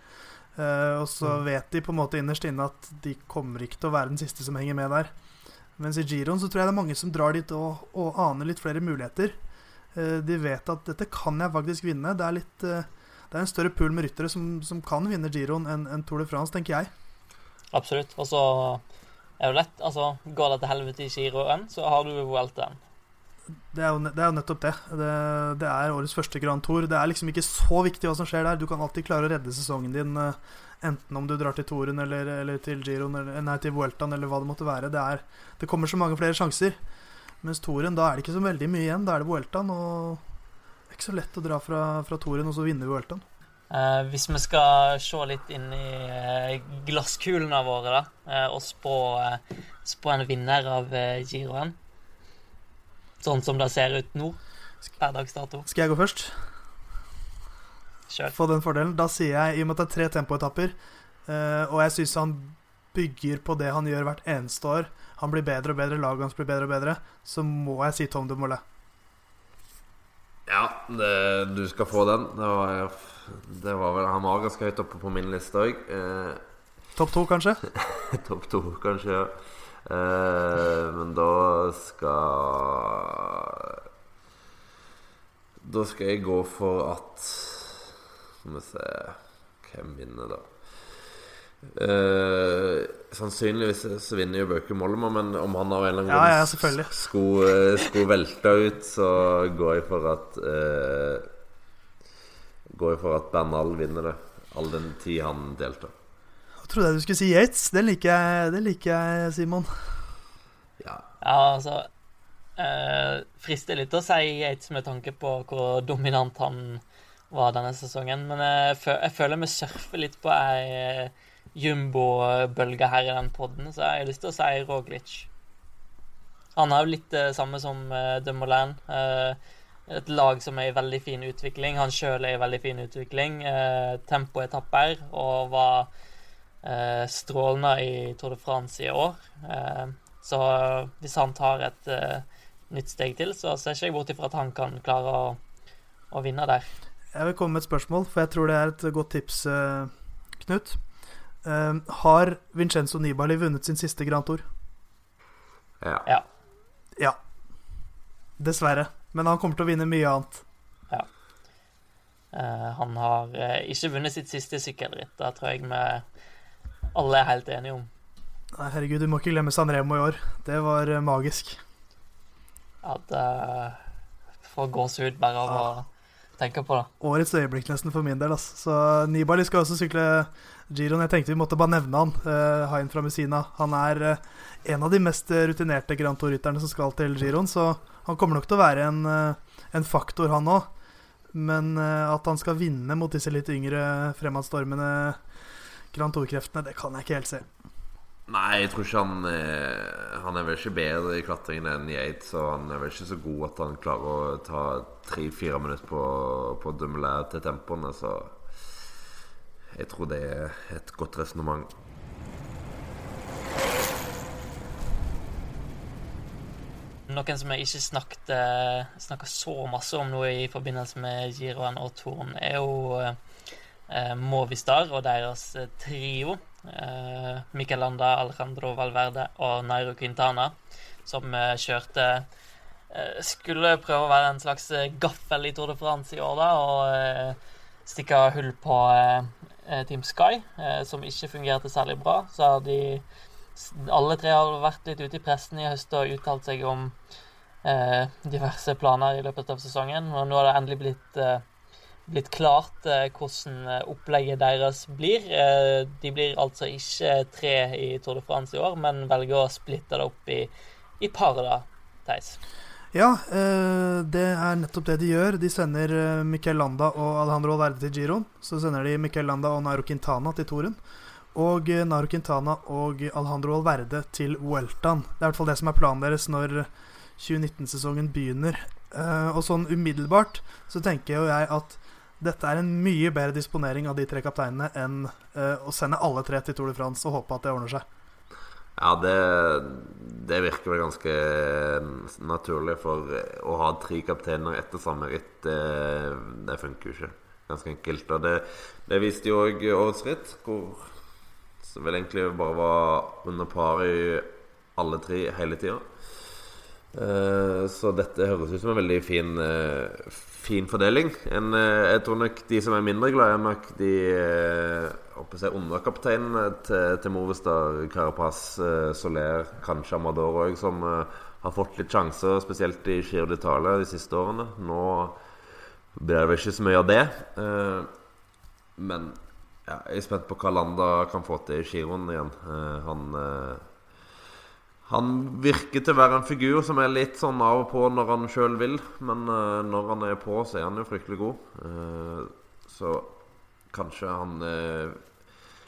Uh, og så mm. vet de på en måte innerst inne at de kommer ikke til å være den siste som henger med der. Mens i Giron så tror jeg det er mange som drar dit og, og aner litt flere muligheter. Uh, de vet at dette kan jeg faktisk vinne. Det er, litt, uh, det er en større pool med ryttere som, som kan vinne giroen enn en Tour de France, tenker jeg. Absolutt. Og så er det lett. Altså, går det til helvete i giroen, så har du Vueltaen det er, jo, det er jo nettopp det. det. det. er årets første Grand Tour. Det er liksom ikke så viktig hva som skjer der. Du kan alltid klare å redde sesongen din, eh, enten om du drar til Touren eller, eller til Giroen eller, nei, til Vueltaen eller hva det måtte være. Det, er, det kommer så mange flere sjanser. Mens Toren, da er det ikke så veldig mye igjen. Da er det Vueltaen, og det er ikke så lett å dra fra, fra Toren og så vinne Vueltaen. Eh, hvis vi skal se litt inn i eh, glasskulene våre da, eh, og spå, eh, spå en vinner av giroen Sånn som det ser ut nå, per dags dato. Skal jeg gå først? Kjør. Få den fordelen. Da sier jeg, i og med at det er tre tempoetapper, eh, og jeg syns han bygger på det han gjør hvert eneste år Han blir bedre og bedre, laget hans blir bedre og bedre, så må jeg si Tom Dumoulin. Ja, det, du skal få den. Det var, det var vel Han var ganske høyt oppe på min liste òg. Eh, Topp to, kanskje? Topp to, kanskje. ja eh, Men da skal Da skal jeg gå for at Skal vi se Hvem vinner, da? Eh, sannsynligvis så vinner jo Bøke Mollema, men om han av en eller annen Ja, grunn ja, skulle, eh, skulle velte ut, så går jeg for at eh, Går jeg for at Bernal vinner det, all den tid han deltar. Jeg trodde jeg du skulle si Yates. Det liker jeg, det liker jeg Simon. Ja, Ja, altså eh, Frister litt å si Yates med tanke på hvor dominant han var denne sesongen. Men jeg, jeg føler vi surfer litt på ei eh, jumbo-bølge her i den poden, så jeg har lyst til å si Roglic. Han er jo litt det samme som uh. Eh, et lag som er i veldig fin utvikling. Han sjøl er i veldig fin utvikling. Tempoetapper og var eh, strålende i Tour de France i år. Eh, så hvis han tar et eh, nytt steg til, så ser ikke jeg bort ifra at han kan klare å, å vinne der. Jeg vil komme med et spørsmål, for jeg tror det er et godt tips, eh, Knut. Eh, har Vincenzo Nibali vunnet sin siste Grand Tour? ja. Ja. Ja. Dessverre. Men han kommer til å vinne mye annet. Eh, han har uh, ikke vunnet sitt siste sykkelritt. Det tror jeg vi alle er helt enige om. Nei, herregud, du må ikke glemme Sanremo i år. Det var uh, magisk. At uh, Får gåsehud bare av å tenke på da. Årets øyeblikk nesten for min del. Altså. Så Nibali skal også sykle Giroen. Jeg tenkte vi måtte bare nevne han. Uh, Hain fra Messina. Han er uh, en av de mest eh, rutinerte Grand Tour-rytterne som skal til Giroen, så han kommer nok til å være en, uh, en faktor, han òg. Men uh, at han skal vinne mot disse litt yngre, fremadstormende Grand Tour-kreftene, det kan jeg ikke helt se. Nei, jeg tror ikke han er Han er vel ikke bedre i klatringen enn Yates, og han er vel ikke så god at han klarer å ta tre-fire minutter på, på Dumoulin til tempoene, så jeg tror det er et godt resonnement. Noen som jeg ikke snakket, eh, så masse om nå i forbindelse med Giroen og Torn, er jo eh, Movistar og deres eh, trio. Eh, Landa, Alejandro Valverde og Nairo Quintana, som eh, kjørte eh, Skulle prøve å være en slags eh, gaffel i Tour de France i år, da, og stikke hull på Team Sky, som ikke fungerte særlig bra. Så har de alle tre har vært litt ute i pressen i høst og uttalt seg om diverse planer i løpet av sesongen. Og nå har det endelig blitt, blitt klart eh, hvordan eh, opplegget deres blir. Eh, de blir altså ikke tre i Tour de France i år, men velger å splitte det opp i, i par, da, Theis. Ja, det er nettopp det de gjør. De sender Miquel Landa og Alejandro Valverde til Giroen. Så sender de Miquel Landa og Naro Quintana til Toren. Og Nairo Quintana og Alejandro Valverde til Weltan. Det er i hvert fall det som er planen deres når 2019-sesongen begynner. Og sånn umiddelbart så tenker jo jeg at dette er en mye bedre disponering av de tre kapteinene enn eh, å sende alle tre til Tour de France og håpe at det ordner seg. Ja, det, det virker vel ganske naturlig, for å ha tre kapteiner etter samme ritt, det, det funker jo ikke. Ganske enkelt. Og det, det viste jo òg årets ritt, hvor det vel egentlig bare var under par i alle tre hele tida. Eh, Så dette høres ut som en veldig fin, eh, fin fordeling. En, eh, jeg tror nok de som er mindre glad, er nok de håper underkapteinene til, til Movistar. Carapaz, Soler, kanskje Amador òg, som har fått litt sjanser, spesielt i Giro d'Italia de siste årene. Nå blir det vel ikke så mye av det. Men ja, jeg er spent på hva Landa kan få til i giroen igjen. Han han virker til å være en figur som er litt sånn av og på når han sjøl vil. Men uh, når han er på, så er han jo fryktelig god. Uh, så kanskje han eh,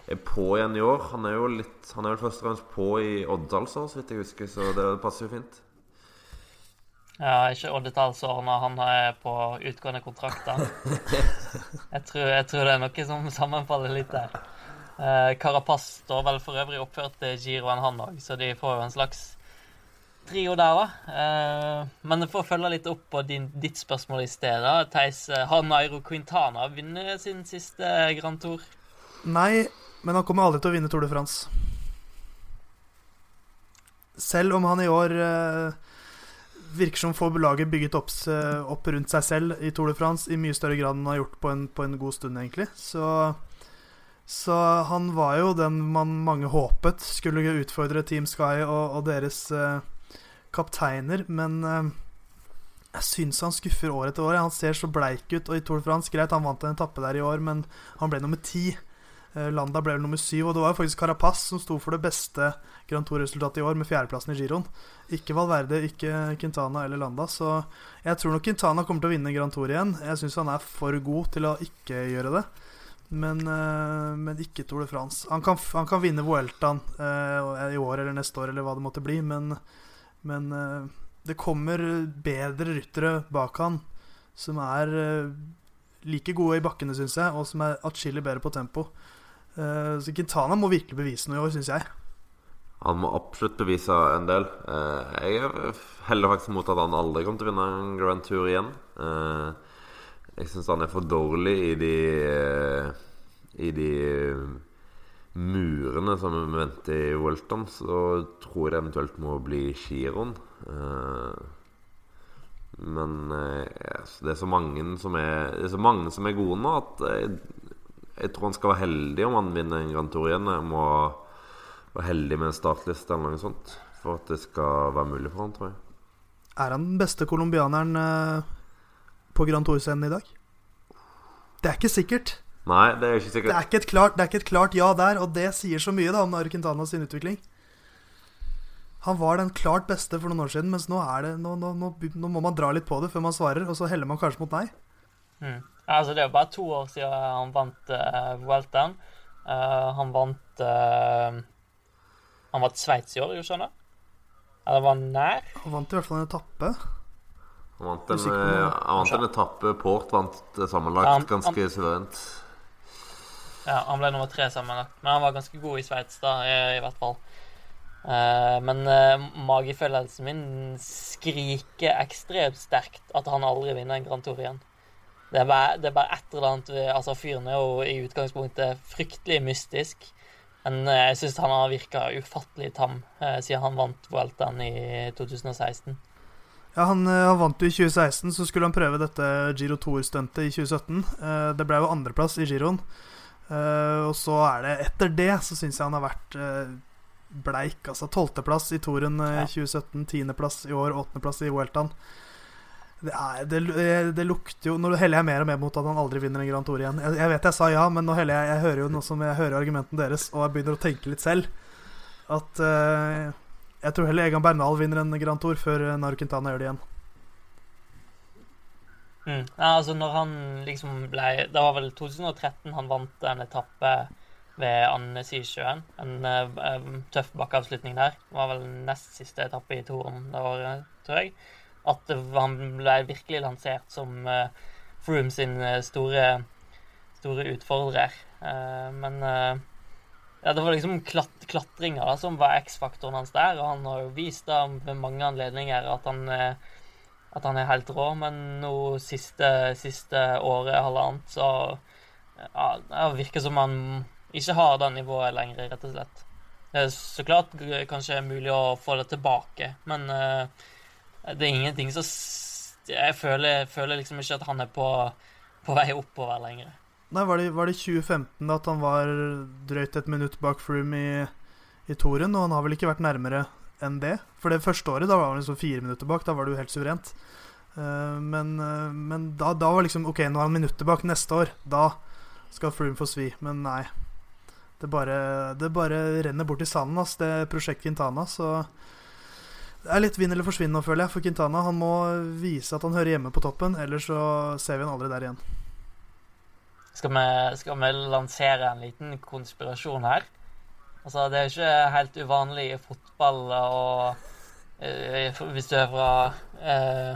er på igjen i år. Han er jo litt Han er vel først og fremst på i Oddalsår, så vidt jeg husker, så det passer jo fint. Ja, ikke oddetallsår når han er på utgående kontrakter. Jeg tror, jeg tror det er noe som sammenfaller litt der. Eh, Carapaz står vel for øvrig oppført til giroen, han òg, så de får jo en slags trio der, da. Eh, men for å følge litt opp på din, ditt spørsmål i sted, da, Theis. eh, Har Nairo Quintana vunnet sin siste Grand Tour? Nei, men han kommer aldri til å vinne Tour de France. Selv om han i år virker som får laget bygget opp, opp rundt seg selv i Tour de France i mye større grad enn han har gjort på en, på en god stund, egentlig. Så, så han var jo den man mange håpet skulle utfordre Team Sky og, og deres uh, kapteiner, men uh, jeg syns han skuffer år etter år. Han ser så bleik ut. Og i Tour de France, greit, han vant en etappe der i år, men han ble nummer ti. Eh, Landa ble nummer syv, og det var jo faktisk Carapaz som sto for det beste Grand Tour-resultatet i år, med fjerdeplassen i giroen. Ikke Valverde, ikke Quintana eller Landa. Så jeg tror nok Quintana kommer til å vinne Grand Tour igjen. Jeg syns han er for god til å ikke gjøre det. Men, eh, men ikke Tour de France. Han kan, han kan vinne Vueltaen eh, i år eller neste år, eller hva det måtte bli, men, men eh, det kommer bedre ryttere bak han som er eh, like gode i bakkene, syns jeg, og som er atskillig bedre på tempo. Eh, så Quintana må virkelig bevise noe i år, syns jeg. Han må absolutt bevise en del. Eh, jeg heller faktisk mot at han aldri kommer til å vinne en Grand Tour igjen. Eh, jeg syns han er for dårlig i de eh, I de eh, murene som vi venter i Welton. Så tror jeg eventuelt må bli giroen. Eh, men det er så mange som er Det er så mange som er gode nå, at jeg, jeg tror han skal være heldig om han vinner en Grand Tour igjen. Jeg må være heldig med en startliste eller noe sånt for at det skal være mulig for han, tror jeg. Er han den beste colombianeren på Grand Tour-scenen i dag? Det er ikke sikkert. Nei, det er ikke Det er ikke et klart, det er ikke et klart ja der, og det sier så mye da om Nairo sin utvikling. Han var den klart beste for noen år siden, mens nå, er det, nå, nå, nå, nå må man dra litt på det før man svarer, og så heller man kanskje mot nei. Mm. Altså, det er jo bare to år siden han vant uh, Vueltaen. Eh, han vant uh, Han vant Sveits i år, gjorde han det? Eller var han nær? Han vant i hvert fall en etappe. Han vant en, eh, han vant en etappe. Port vant sammenlagt han- ganske suverent. Ja, han ble nummer tre sammenlagt. Men han var ganske god i Sveits, da, i, i hvert fall. Uh, men uh, magefølelsen min skriker ekstremt sterkt at han aldri vinner en Grand Tour igjen. Det er bare, det er bare et eller annet Altså, fyren er jo i utgangspunktet fryktelig mystisk. Men uh, jeg syns han har virka ufattelig tam siden han vant Vueltaen i 2016. Ja, han, eh, han vant jo i 2016, så skulle han prøve dette Giro Tour-stuntet i 2017. Eh, det ble jo andreplass i giroen. Eh, og så er det Etter det så syns jeg han har vært bleik. Altså tolvteplass i Toren Ja. 2017, tiendeplass i år, åttendeplass i Weltan. Det, er, det, det lukter jo Nå heller jeg mer og mer mot at han aldri vinner en Grand Tour igjen. Jeg, jeg vet jeg sa ja, men nå heller jeg Jeg hører jo nå som jeg hører argumentene deres, og jeg begynner å tenke litt selv, at eh, jeg tror heller Egan Bernal vinner en Grand Tour før eh, Quintana gjør det igjen. Mm. Ja, altså når han liksom ble Det var vel 2013 han vant en etappe ved Andesisjøen. En eh, tøff bakkeavslutning der. Det var vel nest siste etappe i toren det året, tror jeg. At han ble virkelig lansert som uh, Froome sin store, store utfordrer. Uh, men eh, ja, det var liksom klat klatringa da, som var X-faktoren hans der. Og han har jo vist da ved mange anledninger at han eh, at han er helt rå, men nå siste, siste året, halvannet, så ja, det virker som han ikke har det nivået lenger, rett og slett. Det er så klart kanskje kanskje mulig å få det tilbake, men eh, det er ingenting som Jeg føler, føler liksom ikke at han er på, på vei oppover lenger. Nei, var det, var det 2015 at han var drøyt et minutt bak Froome i, i toren? Og han har vel ikke vært nærmere enn det? For det første året da var han liksom fire minutter bak. Da var det jo helt suverent. Uh, men uh, men da, da var liksom Ok, nå er han minutter bak neste år. Da skal Froome få svi. Men nei. Det bare, det bare renner bort i sanden, ass, det prosjektet Quintana. Så det er litt vinn eller forsvinn nå, føler jeg, for Quintana. Han må vise at han hører hjemme på toppen, ellers så ser vi han aldri der igjen. Skal vi, skal vi lansere en liten konspirasjon her? Altså, det er ikke helt uvanlig i fotball og uh, Hvis du er fra uh,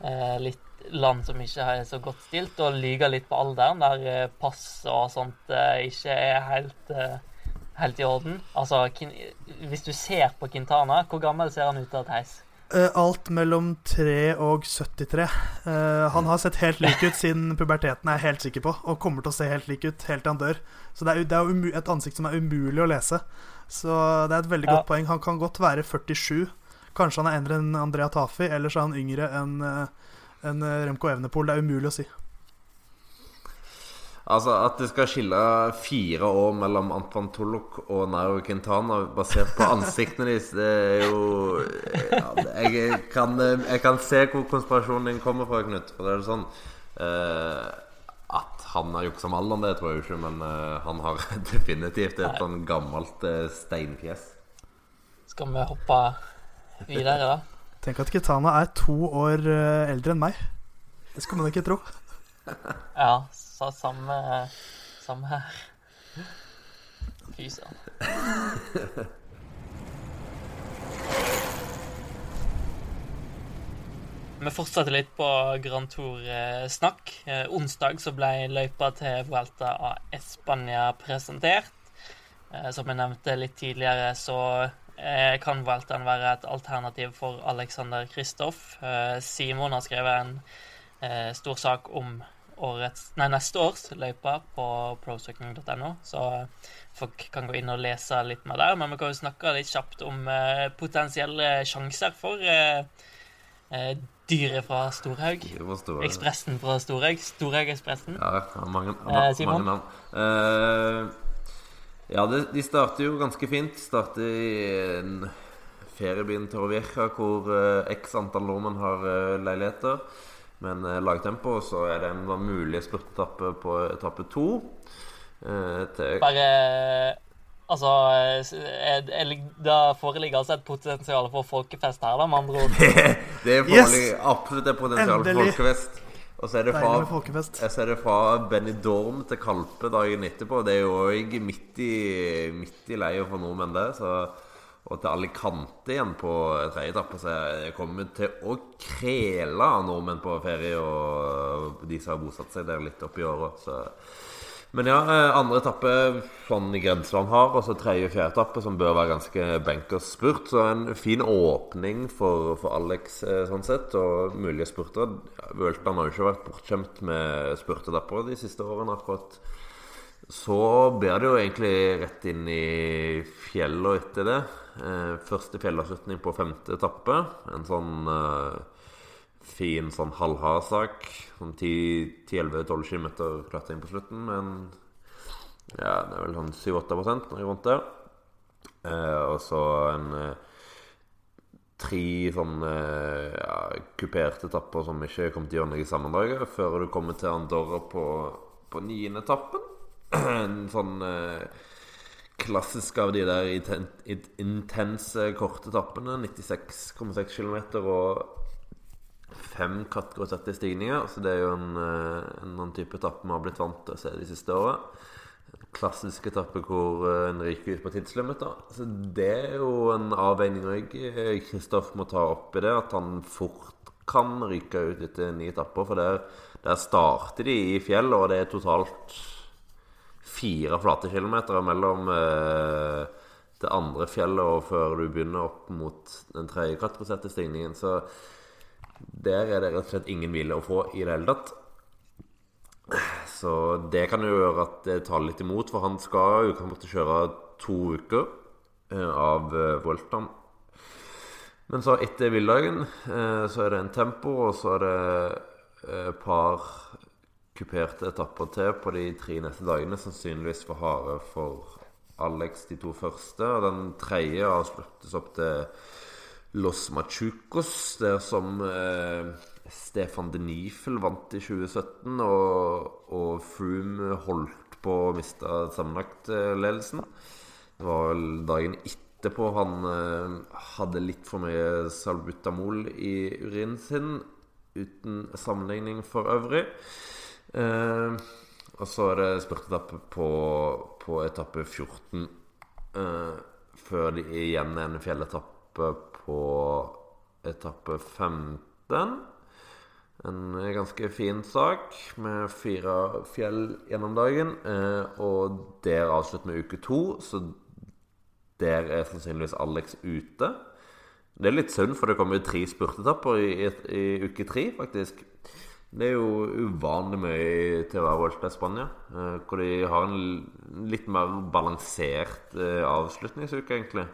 uh, litt land som ikke er så godt stilt, og lyver litt på alderen, der eh, pass og sånt eh, ikke er helt, eh, helt i orden. Altså, hvis du ser på Quintana, hvor gammel ser han ut av Theis? Eh, alt mellom 3 og 73. Eh, han har sett helt lik ut siden puberteten, er jeg helt sikker på. Og kommer til å se helt lik ut helt til han dør. Så det er, det er et ansikt som er umulig å lese. Så det er et veldig Ja. godt poeng. Han kan godt være 47. Kanskje han er eldre enn Andrea Tafi, eller så er han yngre enn en eh, Remco Evenepool. Det er umulig å si. Altså At det skal skille fire år mellom Antoine Tulloch og Nairo Quintana basert på ansiktene deres, det er jo ja, jeg, kan, jeg kan se hvor konspirasjonen din kommer fra, Knut. For det er jo sånn eh, At han har juksa med alderen, det tror jeg jo ikke, men eh, han har definitivt et sånn gammelt eh, steinfjes. Skal vi hoppe videre, da? Tenk at Kitana er to år eh, eldre enn meg. Det skulle man ikke tro. Ja, så samme, samme her. Fy søren. Vi fortsetter litt på Grand Tour-snakk. Eh, onsdag så ble løypa til Vuelta av Espania presentert. Eh, som jeg nevnte litt tidligere, så eh, kan Vueltaen være et alternativ for Alexander Kristoff. Simon har skrevet en eh, stor sak om årets, nei, neste års løype på procycling.no, så folk kan gå inn og lese litt mer der. Men vi kan jo snakke litt kjapt om eh, potensielle sjanser for eh, eh, dyret fra Storhaug. Store. Ekspressen fra Storhaug. Storhaugekspressen. Ja, mange, Eh, mange navn. Eh, ja, de, de starter jo ganske fint. Starter i en feriebyen Torrevieja hvor eh, x antall nordmenn har eh, leiligheter. Men eh, lagtempo, så er det en mulig spurtetappe på etappe to. Eh, til Bare Altså er, er, Da foreligger altså et potensial for folkefest her, da, med andre ord. det er Yes! Absolutt et potensial for folkefest. Og så er det fra. Jeg det fra Benidorm til Kalpe dagen etterpå. Det er jo òg midt i, midt i leia for nordmenn, det. Så, og til Alicante igjen på tredje etappe. Så jeg kommer til å krele av nordmenn på ferie, og de som har bosatt seg der litt oppi åra. Men ja, eh, andre etappe sånn i grenseland har, og så tredje og fjerde etappe, som bør være ganske bankers spurt. Så en fin åpning for, for Alex eh, sånn sett, og mulige spurtere. Vueltaen har jo ikke vært bortskjemt med spurtetapper de siste årene, akkurat. Så blir det jo egentlig rett inn i fjellet etter det. Eh, første fjellavslutning på femte etappe. En sånn uh, fin sånn halvhard sak. Sånn 10-11-12 km klatring på slutten. Men ja, det er vel sånn 7-8 når jeg vant det. Uh, og så en uh, tre sånn eh, ja, kuperte etapper som ikke kom til å gjøre noe i sammendraget, før du kommer til Andorra på, på niende etappen. En sånn eh, klassisk av de der inten, intense korte etappene. 96,6 km og fem kategoriserte 70 stigninger. Så det er jo en, eh, en type etappe vi har blitt vant til å se de siste åra. Klassisk etappe hvor eh, en ryker ut på tidslimit. Så det er jo en avveining òg Kristoff må ta opp i det. At han fort kan ryke ut etter ni etapper. For der, der starter de i fjell, og det er totalt fire flate kilometer mellom eh, det andre fjellet og før du begynner opp mot den tredje kategoriserte stigningen. Så der er det rett og slett ingen hvile å få i det hele tatt. Så det kan jo gjøre at det tar litt imot, for han skal i utgangspunktet kjøre to uker eh, av Voltan. Men så etter hviledagen eh, så er det en tempo, og så er det eh, et par kuperte etapper til på de tre neste dagene. Sannsynligvis for harde for Alex de to første. Og den tredje avsluttes opp til Los Machucos, der som eh, Stefan de Nifel vant i 2017, og, og Froome holdt på å miste sammenlagtledelsen. Det var vel dagen etterpå han eh, hadde litt for mye salbutamol i urinen sin, uten sammenligning for øvrig. Eh, Og så er det spurtetappe på, på etappe 14. eh, før det igjen er en fjelletappe på etappe 15. En ganske fin sak med fire fjell gjennom dagen. Eh, og der avslutter vi uke to, så der er sannsynligvis Alex ute. Det er litt synd, for det kommer jo tre spurtetapper i, i, i uke tre, faktisk. Det er jo uvanlig mye til å være Volta i Spania. eh, Hvor de har en litt mer balansert eh, avslutningsuke, egentlig.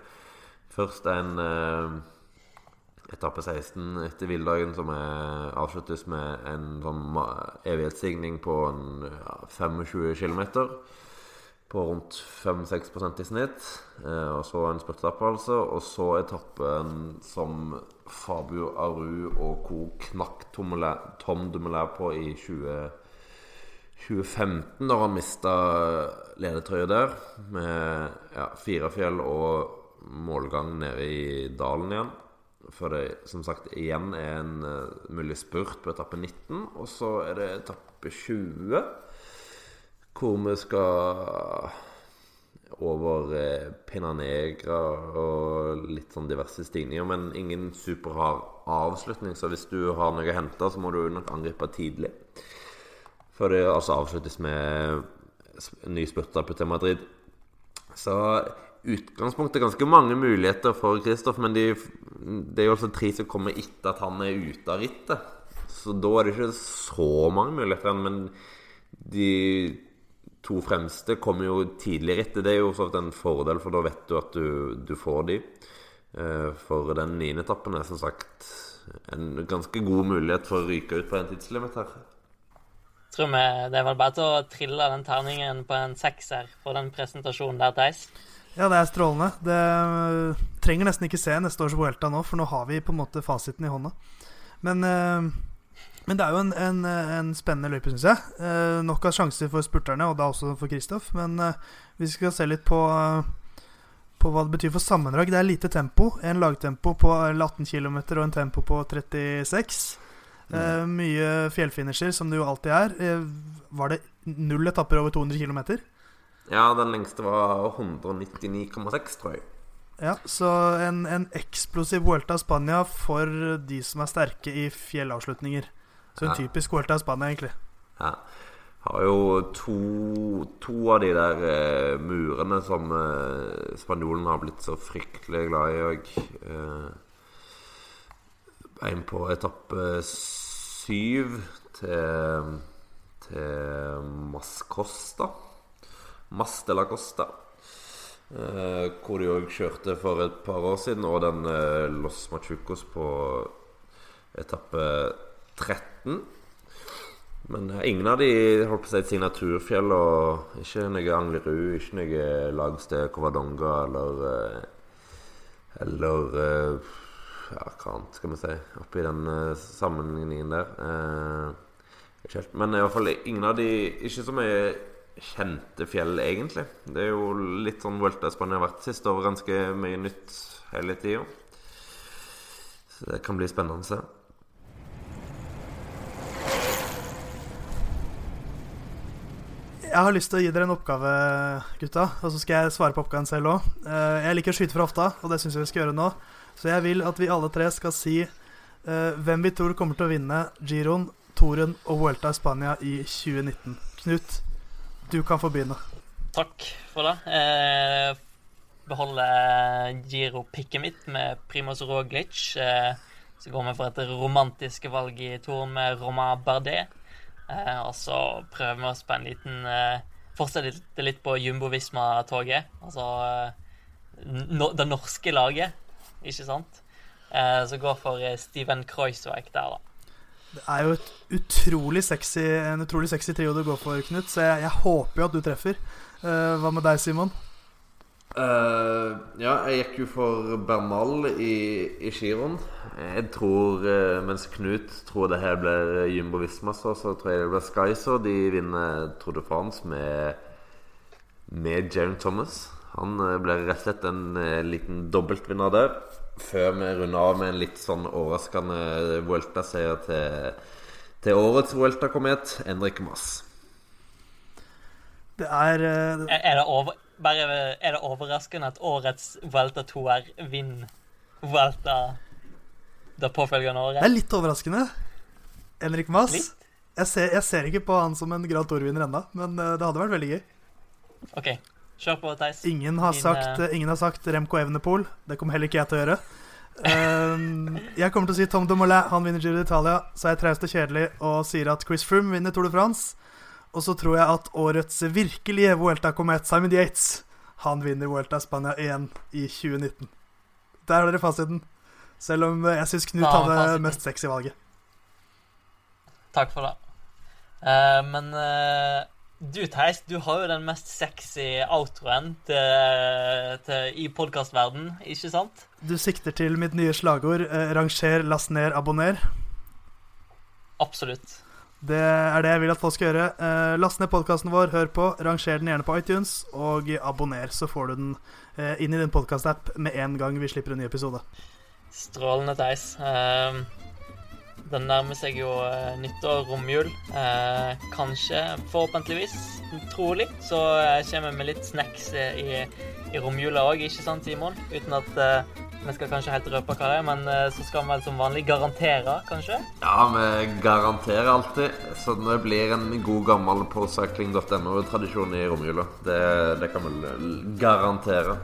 Først en eh, etappe 16 etter villdagen som er, avsluttes med en sånn evighetsstigning på en, ja, 25 km. På rundt 5-6 i snitt. Eh, og så en spurtetappe, altså. Og så etappen som Fabio Aru og co. knakk Tom Dumoulin- på i 20, 2015, da han mista ledertrøya der. Med ja, fire fjell og målgang nede i dalen igjen. For det som sagt igjen er en eh, mulig spurt på etappe 19. Og så er det etappe 20, hvor vi skal over eh, Pina Negra og litt sånn diverse stigninger. Men ingen superhard avslutning, så hvis du har noe å hente, så må du nok angripe tidlig. Før det altså avsluttes med ny spurter på til Madrid. Så utgangspunktet er ganske mange muligheter for Kristoff, men de, det er jo altså tre som kommer etter at han er ute av rittet. Så da er det ikke så mange muligheter. Men de to fremste kommer jo tidligere etter. Det er jo sånn en fordel, for da vet du at du, du får de. Eh, For den niende etappen er som sagt en ganske god mulighet for å ryke ut på en tidslimit her. Tror vi Det er vel bare til å trille den terningen på en sekser for den presentasjonen der, Theis. Ja, det er strålende. Det trenger nesten ikke se neste års Vuelta nå, for nå har vi på en måte fasiten i hånda. Men, øh, men det er jo en, en, en spennende løype, syns jeg. Eh, nok av sjanser for spurterne, og da også for Kristoff. Men eh, vi skal se litt på, øh, på hva det betyr for sammendrag. Det er lite tempo. En lagtempo på 18 km og en tempo på 36. Eh, mye fjellfinisher, som det jo alltid er. Eh, var det null etapper over 200 km? Ja, den lengste var 199,6, tror jeg. Ja, så en, en eksplosiv Vuelta Spania for de som er sterke i fjellavslutninger. Så en Ja. typisk Vuelta i Spania, egentlig. Ja. Har jo to, to av de der eh, murene som eh, spanjolen har blitt så fryktelig glad i òg. Eh, en på etappe syv til, til Mascosta. Mas de la Costa. Eh, hvor de òg kjørte for et par år siden, og den eh, Los Machucos på etappe 13. Men eh, ingen av de holdt på å si signaturfjell, og ikke noe Anglerud, ikke noe lagsted Covadonga eller eh, Eller eh, Ja, hva annet skal vi si oppi den sammenligningen der. Men i hvert fall ingen av de Ikke så mye kjente fjell, egentlig. Det er jo litt sånn Vuelta Spania har vært siste år. Ganske mye nytt hele tida. Så det kan bli spennende å se. Jeg har lyst til å gi dere en oppgave, gutta. Og så skal jeg svare på oppgaven selv òg. Jeg liker å skyte fra hofta, og det syns jeg vi skal gjøre nå. Så jeg vil at vi alle tre skal si eh, hvem vi tror kommer til å vinne Giron, Toren og Vuelta i Spania i 2019. Knut, du kan få begynne. Takk for det. Eh, beholder Giro-pikket mitt med Primoz Roglic. Eh, så går vi for et romantisk valg i toren med Romain Bardet. Eh, og så prøver vi oss på en liten eh, Fortsette litt, på Jumbo-Visma-toget. Altså eh, no, det norske laget, ikke sant? Eh, så går for eh, Steven Kreuzweig der, da. Det er jo et utrolig sexy, en utrolig sexy trio du går for, Knut. Så jeg, jeg håper jo at du treffer. Eh, hva med deg, Simon? Eh, ja, jeg gikk jo for Bernal i, i Giron. Jeg tror, uh, mens Knut tror det her blir Jumbo Visma, så, så tror jeg det blir Skyser. De vinner Tour de France med, med Jaron Thomas. Han uh, blir rett og slett en eh, liten dobbeltvinner der. Før vi runder av med en litt sånn overraskende Vuelta-seier til, til årets Vuelta-komet, Henrik Mass. Det er eh, Er, er, det over, bare, er det overraskende at årets Vuelta 2R vinner Vuelta det påfølgende året. Det er litt overraskende. Henrik Mass. Jeg ser, jeg ser ikke på han som en Grand Tour-vinner ennå, men eh, det hadde vært veldig gøy. OK, kjør på, Theis. Ingen har Din, sagt, uh... ingen har sagt Remco Evenepool. Det kommer heller ikke jeg til å gjøre. Um, jeg kommer til å si Tom Dumoulin. Han vinner Giro d'Italia. Så er jeg traust og kjedelig og sier at Chris Froome vinner Tour de France. Og så tror jeg at årets virkelige Vuelta-komet, Simon Yates, han vinner Vuelta Spania 1 i 2019. Der har dere fasiten. Selv om eh, jeg syns Knut hadde fasiten. mest sexy valget. Takk for det. Uh, men uh, du, Theis, du har jo den mest sexy outroen til, til, i podkastverden, ikke sant? Du sikter til mitt nye slagord uh, 'ranger, last ned, abonner'. Absolutt. Det er det jeg vil at folk skal gjøre. Eh, last ned podkasten vår, hør på, ranger den gjerne på iTunes, og abonner, så får du den eh, inn i din podkast-app med en gang vi slipper en ny episode. Strålende, teis Eh, den nærmer seg jo eh, nyttår, romjul. Eh, kanskje, forhåpentligvis, trolig, så eh, kommer vi med litt snacks i, i romjula òg, ikke sant, Simon? Uten at vi skal kanskje helt røpe hva det er, men eh, så skal vi vel som vanlig garantere, kanskje? Ja, vi garanterer alltid. Så det blir en god gammel procycling.no-tradisjon i romjula. Det, det kan vi garantere.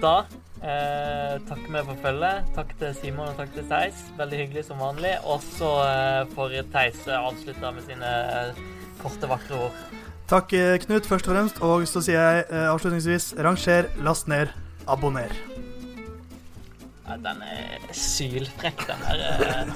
Da eh, takker vi for følget. Takk til Simon og takk til Theis. Veldig hyggelig som vanlig. Og så eh, får Theis avslutte med sine eh, korte, vakre ord. Takk, eh, Knut, først og fremst. Og så sier jeg eh, avslutningsvis ranger, last ned, abonner. Ja, den er sylfrekk, den her. Eh.